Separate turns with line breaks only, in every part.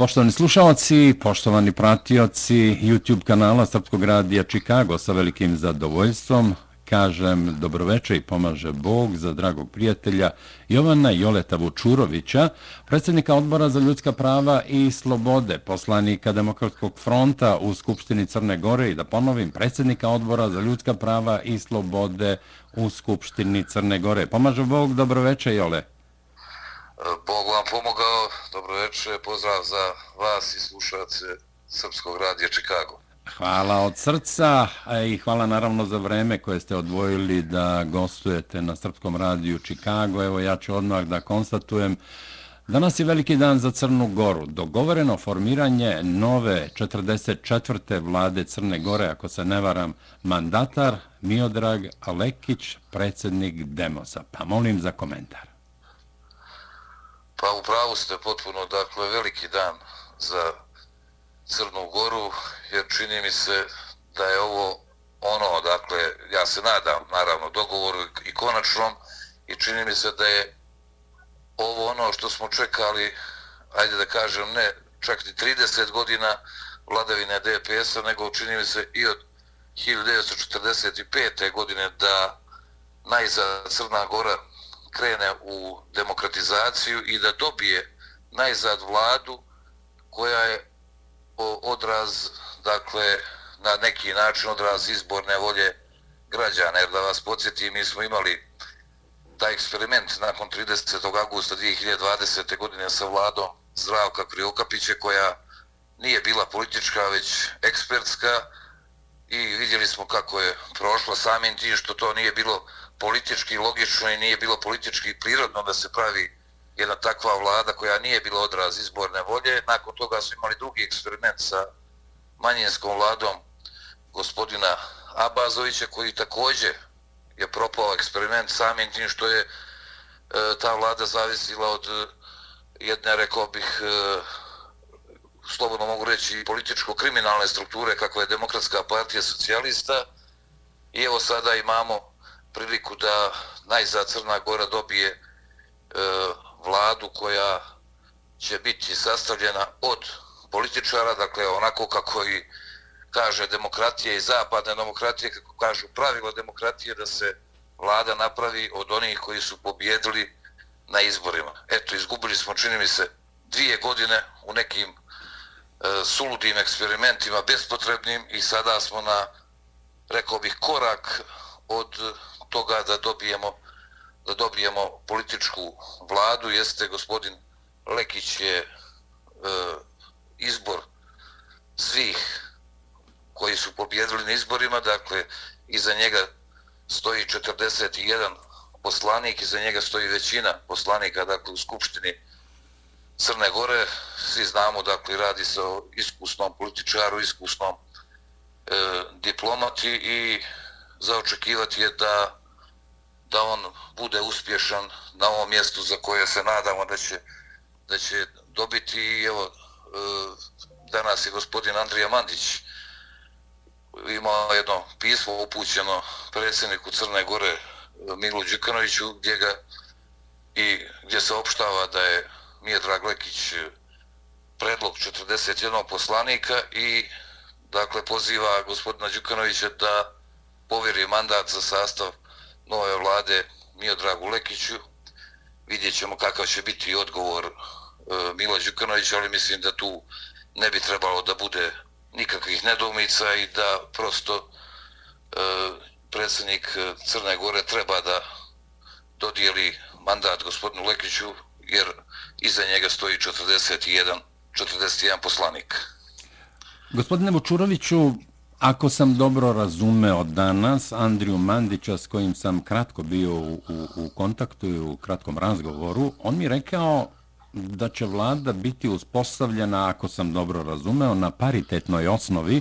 Poštovani slušalci, poštovani pratioci YouTube kanala Srpskog radija Čikago sa velikim zadovoljstvom kažem dobroveče i pomaže Bog za dragog prijatelja Jovana Joleta Vučurovića, predsjednika odbora za ljudska prava i slobode, poslanika Demokratskog fronta u Skupštini Crne Gore i da ponovim, predsjednika odbora za ljudska prava i slobode u Skupštini Crne Gore. Pomaže Bog, dobroveče Jole.
Bog vam pomogao, dobroveče, pozdrav za vas i slušalce Srpskog radija Čikago.
Hvala od srca i hvala naravno za vreme koje ste odvojili da gostujete na Srpskom radiju Čikago. Evo ja ću odmah da konstatujem Danas je veliki dan za Crnu Goru. Dogovoreno formiranje nove 44. vlade Crne Gore, ako se ne varam, mandatar Miodrag Alekić, predsjednik Demosa. Pa molim za komentar.
Pa pravu ste potpuno, dakle, veliki dan za Crnu Goru, jer čini mi se da je ovo ono, dakle, ja se nadam, naravno, dogovoru i konačnom, i čini mi se da je ovo ono što smo čekali, ajde da kažem, ne čak ni 30 godina vladavine DPS-a, nego čini mi se i od 1945. godine da najza Crna Gora krene u demokratizaciju i da dobije najzad vladu koja je odraz, dakle, na neki način odraz izborne volje građana. Jer da vas podsjetim, mi smo imali taj eksperiment nakon 30. augusta 2020. godine sa vladom Zdravka Kriokapiće koja nije bila politička, već ekspertska i vidjeli smo kako je prošlo samim tim što to nije bilo politički logično i nije bilo politički prirodno da se pravi jedna takva vlada koja nije bila odraz izborne volje. Nakon toga su imali drugi eksperiment sa manjinskom vladom gospodina Abazovića koji takođe je propao eksperiment samim tim što je e, ta vlada zavisila od e, jedne, rekao bih, e, slobodno mogu reći, političko-kriminalne strukture kako je Demokratska partija socijalista. I evo sada imamo priliku da najzad Crna Gora dobije e, vladu koja će biti sastavljena od političara, dakle onako kako i kaže demokratija i zapadne demokratije, kako kažu pravilo demokratije, da se vlada napravi od onih koji su pobjedili na izborima. Eto, izgubili smo, čini mi se, dvije godine u nekim e, suludim eksperimentima, bespotrebnim i sada smo na, rekao bih, korak od toga da dobijemo da dobijemo političku vladu jeste gospodin Lekić je e, izbor svih koji su pobjedili na izborima, dakle iza njega stoji 41 poslanik, iza njega stoji većina poslanika dakle, u Skupštini Crne Gore. Svi znamo, dakle, radi se o iskusnom političaru, iskusnom e, diplomati i zaočekivati je da da on bude uspješan na ovom mjestu za koje se nadamo da će, da će dobiti. I evo, e, danas je gospodin Andrija Mandić imao jedno pismo upućeno predsjedniku Crne Gore e, Milu Đukanoviću gdje ga i gdje se opštava da je Mijedrag Lekić e, predlog 41 poslanika i dakle poziva gospodina Đukanovića da povjeri mandat za sastav nove vlade Miodragu Lekiću. Vidjet ćemo kakav će biti odgovor e, Milo Đukanovića, ali mislim da tu ne bi trebalo da bude nikakvih nedomica i da prosto e, predsjednik Crne Gore treba da dodijeli mandat gospodinu Lekiću, jer iza njega stoji 41, 41 poslanik.
Gospodine Vučuroviću, Ako sam dobro razumeo danas Andriju Mandića s kojim sam kratko bio u, u, u kontaktu i u kratkom razgovoru, on mi rekao da će vlada biti uspostavljena, ako sam dobro razumeo, na paritetnoj osnovi,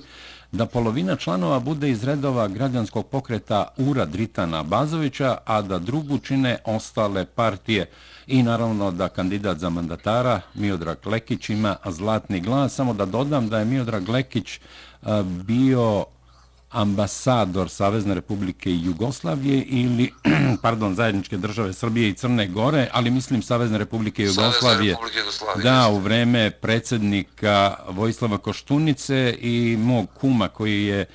da polovina članova bude iz redova građanskog pokreta Ura Dritana Bazovića, a da drugu čine ostale partije i naravno da kandidat za mandatara Miodrag Lekić ima zlatni glas. Samo da dodam da je Miodrag Lekić bio ambasador Savezne republike Jugoslavije ili, pardon, zajedničke države Srbije i Crne Gore, ali mislim Savezne republike Jugoslavije.
Republike Jugoslavije.
Da, u vreme predsjednika Vojislava Koštunice i mog kuma koji je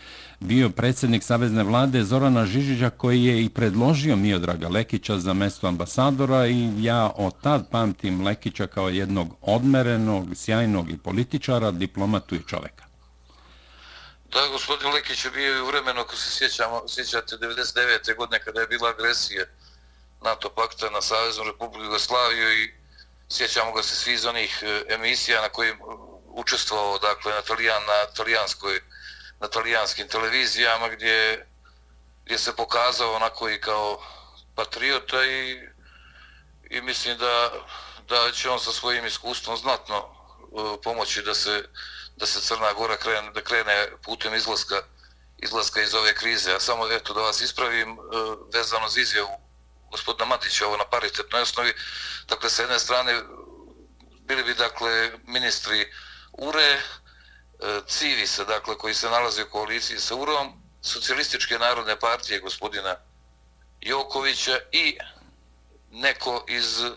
bio predsjednik Savezne vlade Zorana Žižića koji je i predložio Miodraga Lekića za mesto ambasadora i ja od tad pamtim Lekića kao jednog odmerenog, sjajnog i političara, diplomatu i čoveka.
Da, gospodin Lekić je bio i u vremenu, ako se sjećamo, sjećate, 99. godine kada je bila agresija NATO pakta na Saveznu Republiku Jugoslaviju i sjećamo ga se svi iz onih eh, emisija na kojim eh, učestvovao, dakle, na, talijan, na talijanskoj na talijanskim televizijama gdje, gdje se pokazao onako i kao patriota i, i mislim da, da će on sa svojim iskustvom znatno e, pomoći da se, da se Crna Gora krene, da krene putem izlaska, izlaska iz ove krize. A samo eto da vas ispravim e, vezano za izjavu gospodina Matića ovo na paritetnoj osnovi. Dakle, sa jedne strane bili bi dakle ministri URE, Civisa, dakle, koji se nalazi u koaliciji sa UROM, socijalističke narodne partije gospodina Jokovića i neko iz e,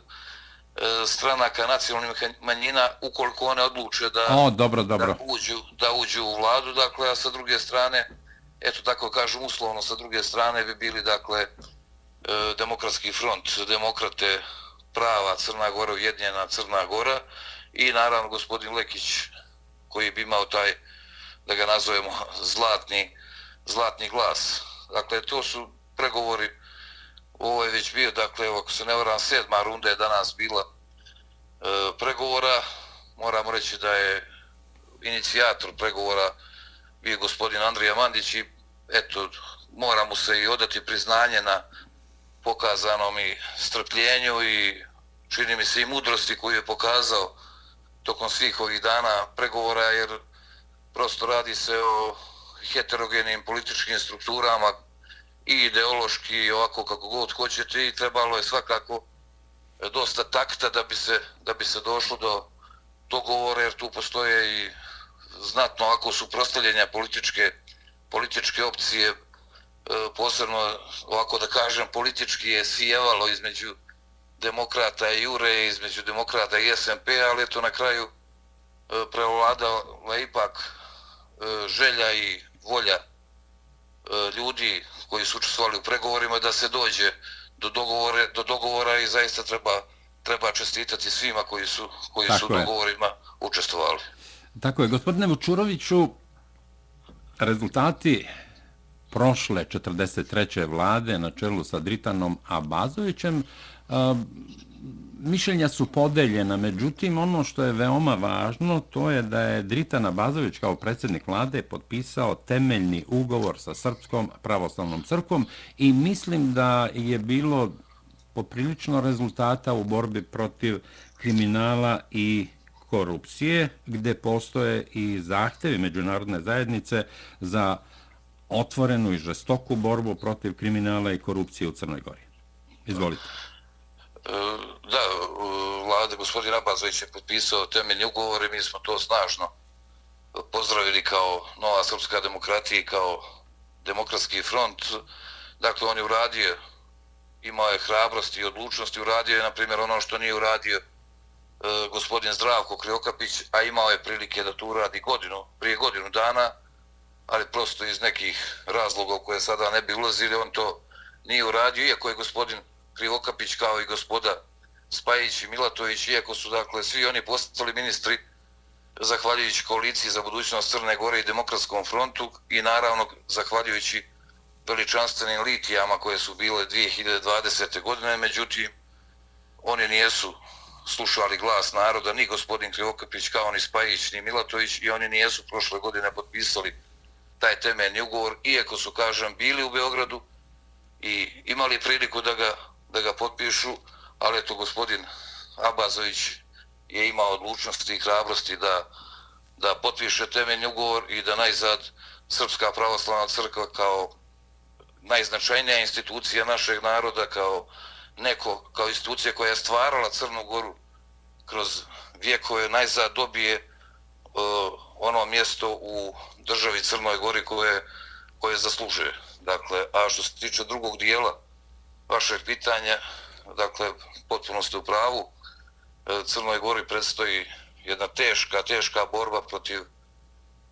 stranaka nacionalnih manjina ukoliko one odluče da,
o, dobro, dobro.
da, uđu, da uđu u vladu, dakle, a sa druge strane, eto tako kažem uslovno, sa druge strane bi bili, dakle, e, demokratski front, demokrate prava Crna Gora, ujedinjena Crna Gora i naravno gospodin Lekić koji bi imao taj, da ga nazovemo, zlatni, zlatni glas. Dakle, to su pregovori, ovo je već bio, dakle, ako se ne varam, sedma runda je danas bila e, pregovora. Moramo reći da je inicijator pregovora bio gospodin Andrija Mandić i eto, moramo se i odati priznanje na pokazanom i strpljenju i čini mi se i mudrosti koju je pokazao tokom svih ovih dana pregovora, jer prosto radi se o heterogenim političkim strukturama i ideološki i ovako kako god hoćete i trebalo je svakako e, dosta takta da bi se, da bi se došlo do dogovora, jer tu postoje i znatno ako su prostavljenja političke, političke opcije, e, posebno ovako da kažem politički je sijevalo između demokrata i Jure, između demokrata i SMP, ali je to na kraju e, prevladala ipak e, želja i volja e, ljudi koji su učestvovali u pregovorima da se dođe do dogovora, do dogovora i zaista treba, treba čestitati svima koji su, koji su u dogovorima učestvovali.
Tako je. Gospodine Vučuroviću, rezultati prošle 43. vlade na čelu sa Dritanom Abazovićem mišljenja su podeljena, međutim ono što je veoma važno to je da je Dritan Abazović kao predsjednik vlade potpisao temeljni ugovor sa Srpskom pravoslavnom crkvom i mislim da je bilo poprilično rezultata u borbi protiv kriminala i korupcije, gde postoje i zahtevi međunarodne zajednice za otvorenu i žestoku borbu protiv kriminala i korupcije u Crnoj Gori. Izvolite.
E, da, vlada gospodin Abazović je potpisao temeljni ugovor i mi smo to snažno pozdravili kao Nova Srpska demokratija i kao demokratski front. Dakle, on je uradio, imao je hrabrost i odlučnost i uradio je, na primjer, ono što nije uradio e, gospodin Zdravko Kriokapić, a imao je prilike da to uradi godinu, prije godinu dana, ali prosto iz nekih razloga u koje sada ne bi ulazili, on to nije uradio, iako je gospodin Krivokapić kao i gospoda Spajić i Milatović, iako su dakle svi oni postali ministri zahvaljujući koaliciji za budućnost Crne Gore i Demokratskom frontu i naravno zahvaljujući veličanstvenim litijama koje su bile 2020. godine, međutim oni nijesu slušali glas naroda, ni gospodin Krivokapić kao ni Spajić ni Milatović i oni nijesu prošle godine potpisali taj temeljni ugovor, iako su, kažem, bili u Beogradu i imali priliku da ga da ga potpišu, ali eto gospodin Abazović je imao odlučnosti i hrabrosti da, da potpiše temeljni ugovor i da najzad Srpska pravoslavna crkva kao najznačajnija institucija našeg naroda, kao neko, kao institucija koja je stvarala Crnu Goru kroz vijekove, najzad dobije uh, ono mjesto u državi Crnoj Gori koje koje zaslužuje. Dakle, a što se tiče drugog dijela vašeg pitanja, dakle, potpuno ste u pravu, e, Crnoj Gori predstoji jedna teška, teška borba protiv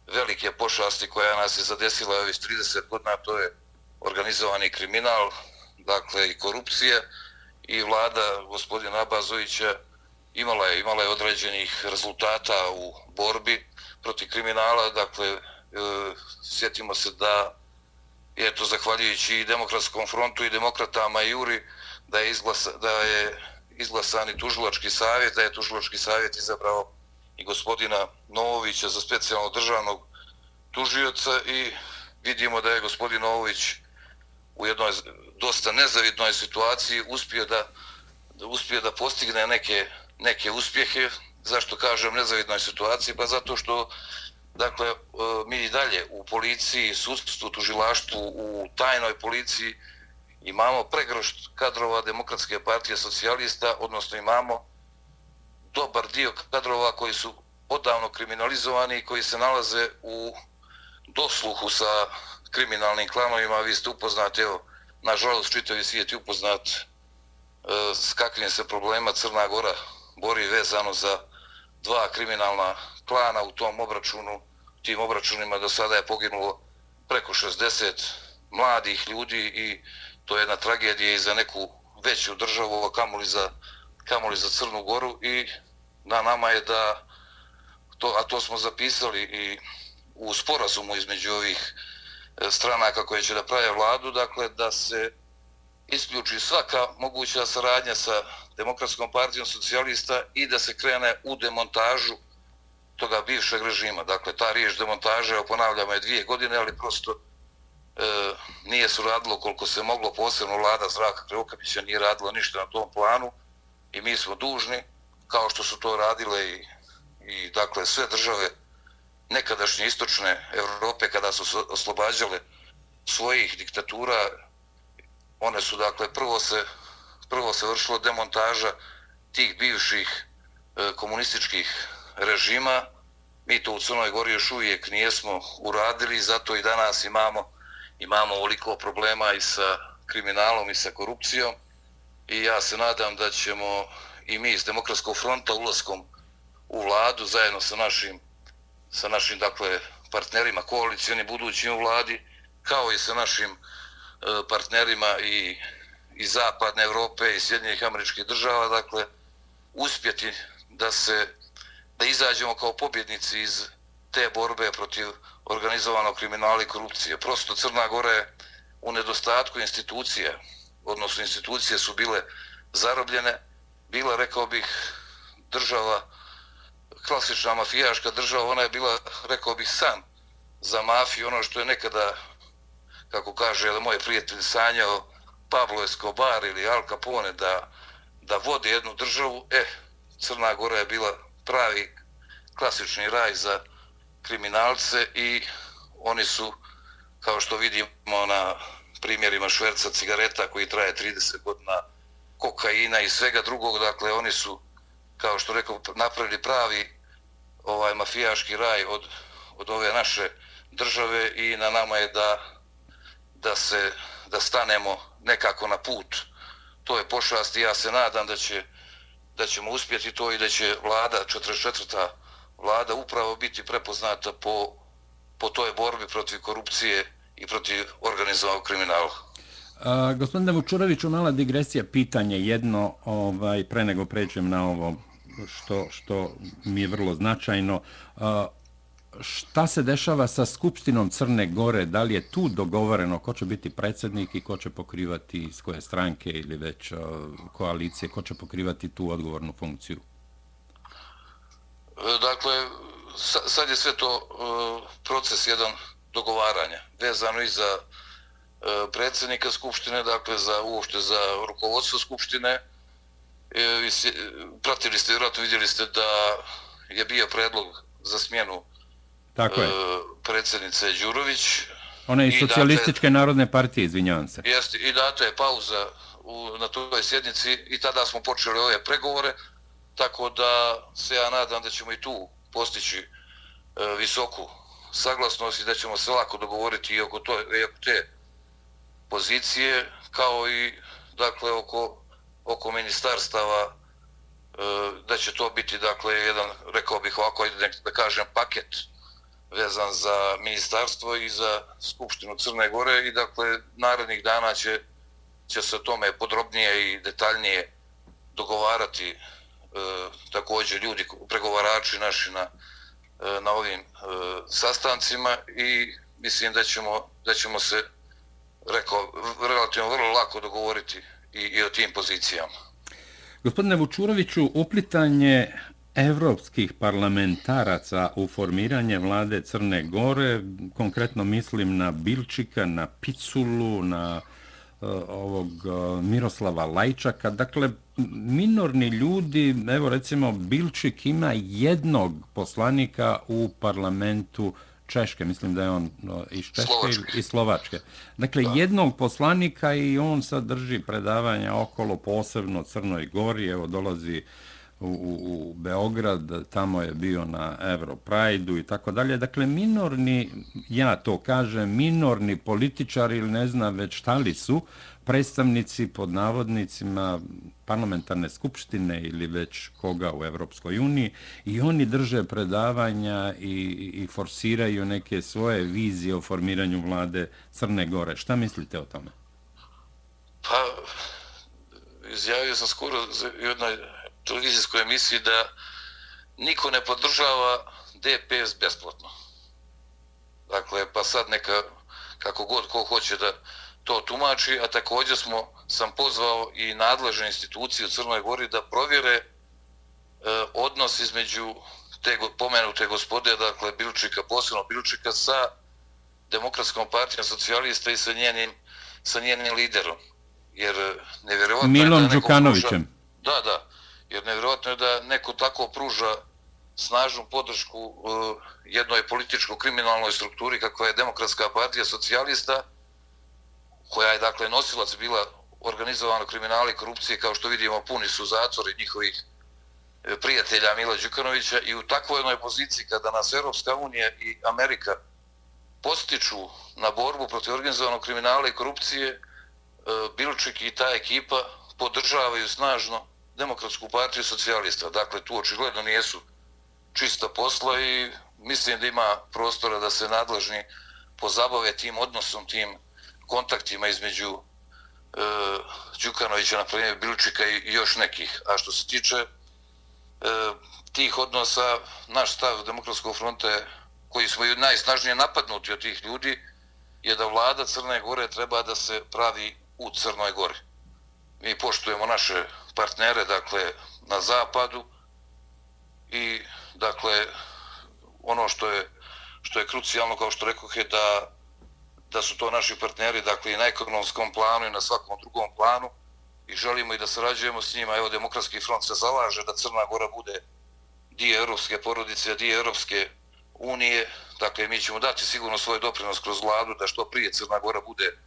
velike pošasti koja nas je zadesila ovih 30 godina, to je organizovani kriminal, dakle i korupcija. I vlada gospodina Abazovića imala je, imala je određenih rezultata u borbi protiv kriminala, dakle e, sjetimo se da je to zahvaljujući i demokratskom frontu i demokratama i Juri da je, izglasa, da je izglasan i tužilački savjet, da je tužilački savjet izabrao i gospodina Novovića za specijalnog državnog tužioca i vidimo da je gospodin Novović u jednoj dosta nezavidnoj situaciji uspio da, da uspio da postigne neke neke uspjehe. Zašto kažem nezavidnoj situaciji? Pa zato što dakle, e, mi i dalje u policiji, sudstvu, tužilaštvu, u tajnoj policiji imamo pregrošt kadrova Demokratske partije socijalista, odnosno imamo dobar dio kadrova koji su odavno kriminalizovani i koji se nalaze u dosluhu sa kriminalnim klanovima. Vi ste upoznati, evo, nažalost, čitavi svijet je upoznat e, s kakvim se problema Crna Gora bori vezano za dva kriminalna klana u tom obračunu. Tim obračunima do sada je poginulo preko 60 mladih ljudi i to je jedna tragedija i za neku veću državu, a kamoli za, kamoli za Crnu Goru i na nama je da, to, a to smo zapisali i u sporazumu između ovih e, stranaka koje će da prave vladu, dakle da se isključi svaka moguća saradnja sa Demokratskom partijom socijalista i da se krene u demontažu toga bivšeg režima. Dakle, ta riječ demontaža, ponavljamo, je dvije godine, ali prosto e, nije su radilo koliko se moglo, posebno vlada Zraka Kreokapića nije radilo ništa na tom planu i mi smo dužni, kao što su to radile i, i dakle, sve države nekadašnje istočne Evrope kada su oslobađale svojih diktatura, one su, dakle, prvo se prvo se vršilo demontaža tih bivših e, komunističkih režima. Mi to u Crnoj Gori još uvijek nijesmo uradili, zato i danas imamo imamo ovoliko problema i sa kriminalom i sa korupcijom. I ja se nadam da ćemo i mi iz Demokratskog fronta ulaskom u vladu zajedno sa našim, sa našim dakle, partnerima koalicijani budućim u vladi, kao i sa našim E, partnerima i iz zapadne Evrope i Sjedinjenih američkih država, dakle, uspjeti da se, da izađemo kao pobjednici iz te borbe protiv organizovanog kriminala i korupcije. Prosto Crna Gora je u nedostatku institucije, odnosno institucije su bile zarobljene, bila, rekao bih, država, klasična mafijaška država, ona je bila, rekao bih, san za mafiju, ono što je nekada, kako kaže moj prijatelj, sanjao, Pablo Escobar ili Al Capone da, da vode jednu državu, e, Crna Gora je bila pravi klasični raj za kriminalce i oni su, kao što vidimo na primjerima šverca cigareta koji traje 30 godina, kokaina i svega drugog, dakle oni su, kao što rekao, napravili pravi ovaj mafijaški raj od, od ove naše države i na nama je da, da se da stanemo nekako na put to je pošast i ja se nadam da će da ćemo uspjeti to i da će vlada 44. vlada upravo biti prepoznata po, po toj borbi protiv korupcije i protiv organizovanog kriminala.
A, gospodine Vučuroviću, mala digresija, pitanje jedno, ovaj, pre nego pređem na ovo što, što mi je vrlo značajno. A, šta se dešava sa Skupštinom Crne Gore? Da li je tu dogovoreno ko će biti predsjednik i ko će pokrivati iz koje stranke ili već uh, koalicije, ko će pokrivati tu odgovornu funkciju?
E, dakle, sad je sve to uh, proces jedan dogovaranja, vezano i za e, predsjednika Skupštine, dakle, za uopšte za rukovodstvo Skupštine. E, pratili ste, vjerojatno vidjeli ste da je bio predlog za smjenu
Tako je. E,
predsjednice Đurović.
Ona je iz socijalističke date, narodne partije, izvinjavam se.
Jeste, i data je pauza u, na toj sjednici i tada smo počeli ove pregovore, tako da se ja nadam da ćemo i tu postići e, visoku saglasnost i da ćemo se lako dogovoriti i oko, to, i oko te pozicije, kao i dakle oko, oko ministarstava e, da će to biti dakle jedan, rekao bih ovako, da kažem, paket vezan za ministarstvo i za Skupštinu Crne Gore i dakle narednih dana će, će se o tome podrobnije i detaljnije dogovarati e, također ljudi, pregovarači naši na, e, na ovim e, sastancima i mislim da ćemo, da ćemo se rekao, relativno vrlo lako dogovoriti i, i o tim pozicijama.
Gospodine Vučuroviću, uplitanje evropskih parlamentaraca u formiranje vlade Crne Gore, konkretno mislim na Bilčika, na Piculu, na uh, ovog uh, Miroslava Lajčaka, dakle, minorni ljudi, evo recimo Bilčik ima jednog poslanika u parlamentu Češke, mislim da je on iz Češke Slovačke. i Slovačke. Dakle, da. jednog poslanika i on sad drži predavanja okolo posebno Crnoj Gori, evo dolazi uh, u, u, Beograd, tamo je bio na Europride-u i tako dalje. Dakle, minorni, ja to kažem, minorni političari ili ne znam već šta li su, predstavnici pod navodnicima parlamentarne skupštine ili već koga u Evropskoj uniji i oni drže predavanja i, i forsiraju neke svoje vizije o formiranju vlade Crne Gore. Šta mislite o tome?
Pa, izjavio sam skoro jednoj televizijskoj emisiji da niko ne podržava DPS besplatno. Dakle, pa sad neka, kako god ko hoće da to tumači, a također smo, sam pozvao i nadležne institucije u Crnoj Gori da provjere e, odnos između te pomenute gospode, dakle Bilčika, posebno Bilčika, sa Demokratskom partijom socijalista i sa njenim, sa njenim liderom. Jer nevjerovatno
Milom je da Đukanovićem.
Da, da jer nevjerojatno je da neko tako pruža snažnu podršku uh, jednoj političko-kriminalnoj strukturi kakva je Demokratska partija socijalista, koja je dakle nosilac bila organizovano kriminala i korupcije, kao što vidimo puni su zatvori njihovih e, prijatelja Mila Đukanovića i u takvoj jednoj poziciji kada nas Europska unija i Amerika postiču na borbu protiv organizovanog kriminala i korupcije, e, Bilčik i ta ekipa podržavaju snažno demokratsku partiju socijalista. Dakle, tu očigledno nijesu čista posla i mislim da ima prostora da se nadležni pozabave tim odnosom, tim kontaktima između e, Đukanovića, na primjer, Bilčika i još nekih. A što se tiče e, tih odnosa, naš stav Demokratskog fronta koji smo najsnažnije napadnuti od tih ljudi, je da vlada Crne Gore treba da se pravi u Crnoj Gori. Mi poštujemo naše partnere, dakle, na zapadu i, dakle, ono što je, što je krucijalno, kao što rekoh, je da, da su to naši partneri, dakle, i na ekonomskom planu i na svakom drugom planu i želimo i da sarađujemo s njima. Evo, Demokratski front se zalaže da Crna Gora bude dio europske porodice, dio europske unije. Dakle, mi ćemo dati sigurno svoj doprinos kroz vladu da što prije Crna Gora bude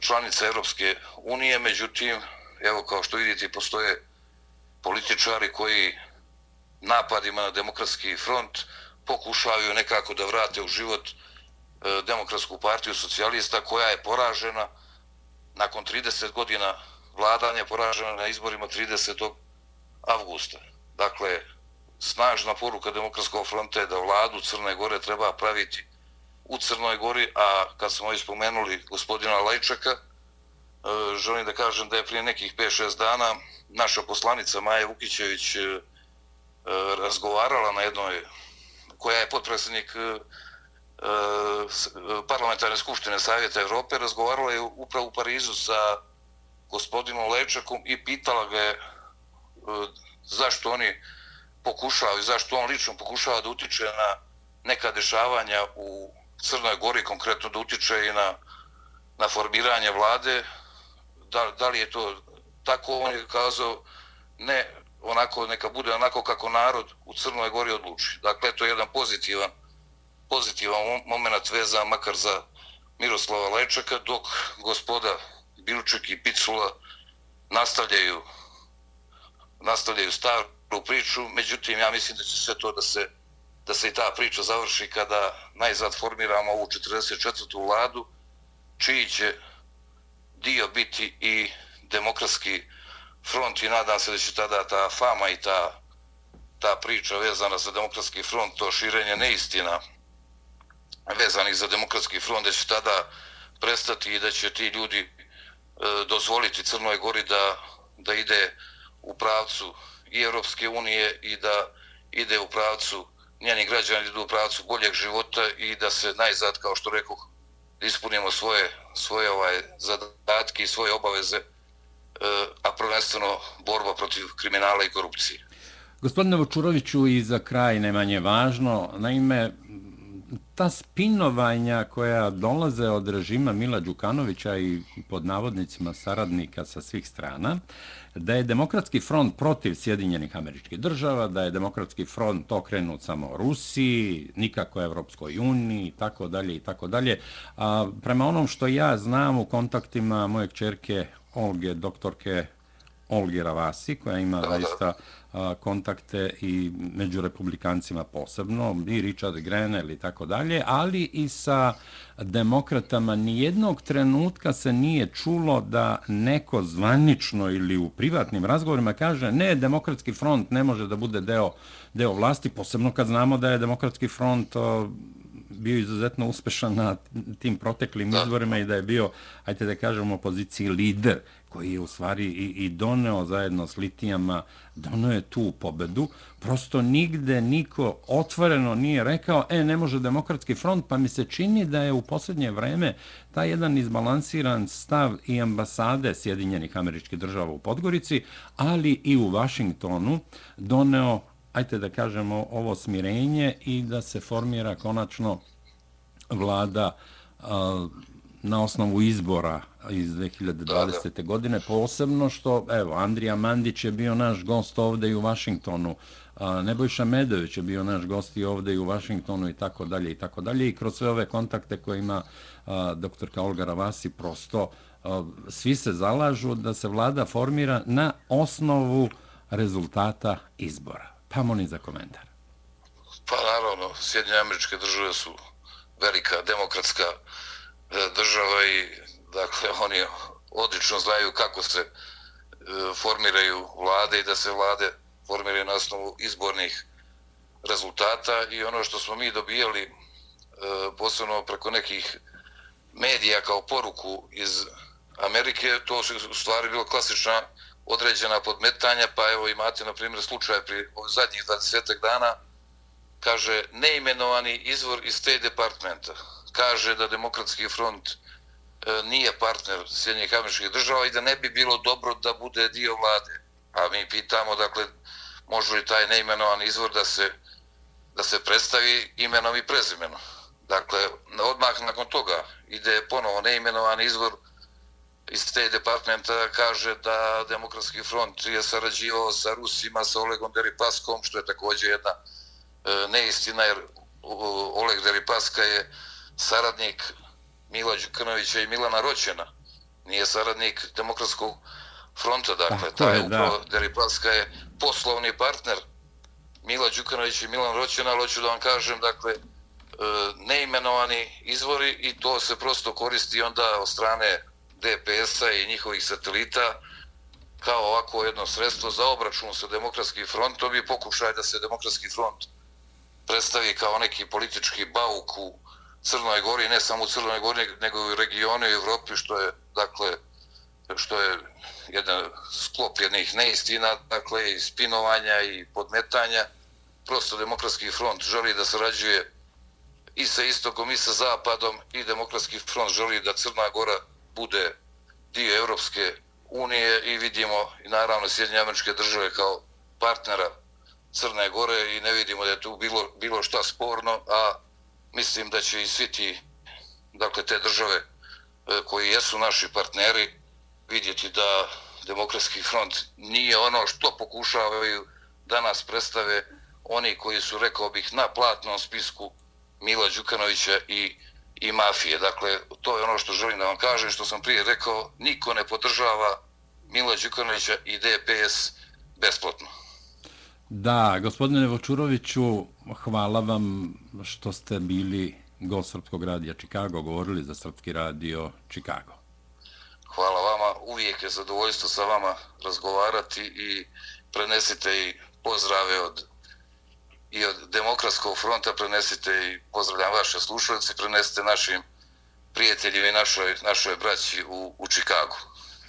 članica Europske unije, međutim, evo kao što vidite, postoje političari koji napadima na demokratski front pokušavaju nekako da vrate u život e, demokratsku partiju socijalista koja je poražena nakon 30 godina vladanja, poražena na izborima 30. avgusta. Dakle, snažna poruka demokratskog fronta je da vladu Crne Gore treba praviti u Crnoj Gori, a kad smo ovdje spomenuli gospodina Lajčaka, E, želim da kažem da je prije nekih 5-6 dana naša poslanica Maja Vukićević e, razgovarala na jednoj, koja je potpredsjednik e, parlamentarne skupštine Savjeta Evrope, razgovarala je upravo u Parizu sa gospodinom Lečakom i pitala ga je zašto oni pokušavaju, zašto on lično pokušava da utiče na neka dešavanja u Crnoj Gori, konkretno da utiče i na, na formiranje vlade, da, da li je to tako, on je kazao ne onako, neka bude onako kako narod u Crnoj Gori odluči. Dakle, to je jedan pozitivan, pozitivan moment veza, makar za Miroslava Lečaka, dok gospoda Bilček i Picula nastavljaju, nastavljaju staru priču, međutim, ja mislim da će sve to da se da se i ta priča završi kada najzad formiramo ovu 44. vladu, čiji će dio biti i demokratski front i nadam se da će tada ta fama i ta, ta priča vezana za demokratski front, to širenje neistina vezani za demokratski front, da će tada prestati i da će ti ljudi e, dozvoliti Crnoj Gori da, da ide u pravcu i Europske unije i da ide u pravcu njeni građani idu u pravcu boljeg života i da se najzad, kao što rekao, ispunimo svoje, svoje ovaj zadatke i svoje obaveze, e, a prvenstveno borba protiv kriminala i korupcije.
Gospodine Vočuroviću, i za kraj najmanje važno, naime, ta spinovanja koja dolaze od režima Mila Đukanovića i pod navodnicima saradnika sa svih strana, da je demokratski front protiv Sjedinjenih američkih država, da je demokratski front okrenut samo Rusiji, nikako Evropskoj uniji, tako dalje i tako dalje. A prema onom što ja znam u kontaktima moje čerke Olge, doktorke Olge Ravasi, koja ima zaista kontakte i među republikancima posebno, i Richard Grenell i tako dalje, ali i sa demokratama nijednog trenutka se nije čulo da neko zvanično ili u privatnim razgovorima kaže ne, demokratski front ne može da bude deo, deo vlasti, posebno kad znamo da je demokratski front bio izuzetno uspešan na tim proteklim izborima i da je bio, ajte da kažemo, poziciji lider koji je u stvari i, i doneo zajedno s litijama, doneo je tu pobedu. Prosto nigde niko otvoreno nije rekao, e, ne može demokratski front, pa mi se čini da je u posljednje vreme taj jedan izbalansiran stav i ambasade Sjedinjenih američkih država u Podgorici, ali i u Vašingtonu doneo ajte da kažemo, ovo smirenje i da se formira konačno vlada na osnovu izbora iz 2020. godine, posebno što, evo, Andrija Mandić je bio naš gost ovde i u Vašingtonu, Nebojša Medović je bio naš gost i ovde i u Vašingtonu i tako dalje i tako dalje i kroz sve ove kontakte koje ima doktorka Olga Ravasi, prosto svi se zalažu da se vlada formira na osnovu rezultata izbora. Pa molim za komentar.
Pa naravno, Sjedinje američke države su velika demokratska e, država i dakle oni odlično znaju kako se e, formiraju vlade i da se vlade formiraju na osnovu izbornih rezultata i ono što smo mi dobijali e, posebno preko nekih medija kao poruku iz Amerike, to su u stvari bilo klasična određena podmetanja, pa evo imate na primjer slučaj pri zadnjih 20 dana, kaže neimenovani izvor iz State Departmenta, kaže da Demokratski front E, nije partner Sjedinjih američkih država i da ne bi bilo dobro da bude dio vlade. A mi pitamo, dakle, može li taj neimenovan izvor da se, da se predstavi imenom i prezimenom. Dakle, odmah nakon toga ide ponovo neimenovan izvor iz te departmenta kaže da Demokratski front je sarađivao sa Rusima, sa Olegom Deripaskom, što je također jedna e, neistina, jer Oleg Deripaska je saradnik Mila Đukanovića i Milana Roćena. Nije saradnik Demokratskog fronta, dakle, taj je, upravo Deripaska je poslovni partner Mila Đukanovića i Milan Roćena, ali hoću da vam kažem, dakle, e, neimenovani izvori i to se prosto koristi onda od strane DPS-a i njihovih satelita kao ovako jedno sredstvo za obračun sa demokratskim frontom i pokušaj da se demokratski front predstavi kao neki politički bauk u Crnoj Gori, ne samo u Crnoj Gori, nego i u regionu i Evropi, što je, dakle, što je jedan sklop jednih neistina, dakle, i spinovanja i podmetanja. Prosto demokratski front želi da sarađuje i sa istokom i sa zapadom i demokratski front želi da Crna Gora bude dio Evropske unije i vidimo i naravno Sjedinje američke države kao partnera Crne Gore i ne vidimo da je tu bilo, bilo šta sporno, a mislim da će i svi ti, dakle te države e, koji jesu naši partneri, vidjeti da Demokratski front nije ono što pokušavaju da nas predstave oni koji su, rekao bih, na platnom spisku Mila Đukanovića i i mafije. Dakle, to je ono što želim da vam kažem, što sam prije rekao, niko ne podržava Mila Đukanovića i DPS besplatno.
Da, gospodine Vočuroviću, hvala vam što ste bili gost Srpskog radija Čikago, govorili za Srpski radio Čikago.
Hvala vama, uvijek je zadovoljstvo sa vama razgovarati i prenesite i pozdrave od i od Demokratskog fronta prenesite i pozdravljam vaše slušalci, prenesite našim prijateljima i našoj, našoj braći u, u Čikagu.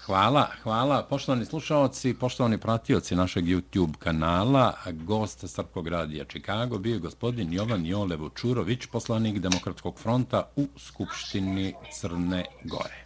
Hvala, hvala. Poštovani slušalci, poštovani pratioci našeg YouTube kanala, gost Srpkog radija Čikago bio je gospodin Jovan Jolevo Čurović, poslanik Demokratskog fronta u Skupštini Crne Gore.